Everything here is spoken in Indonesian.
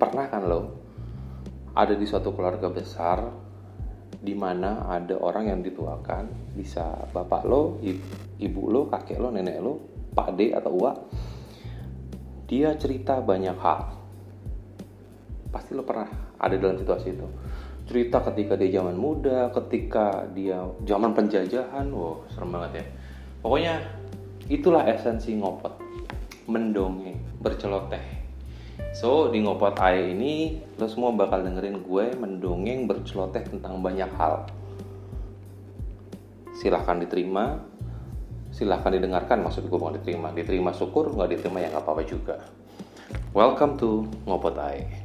pernah kan lo? Ada di suatu keluarga besar di mana ada orang yang dituakan bisa bapak lo ibu lo kakek lo nenek lo pak de atau uak dia cerita banyak hal. Pasti lo pernah ada dalam situasi itu. Cerita ketika dia zaman muda ketika dia zaman penjajahan wow serem banget ya. Pokoknya itulah esensi ngopot mendongeng berceloteh So di ngopot ai ini lo semua bakal dengerin gue mendongeng berceloteh tentang banyak hal. Silahkan diterima, silahkan didengarkan maksud gue bukan diterima. Diterima syukur, nggak diterima ya nggak apa-apa juga. Welcome to ngopot ai.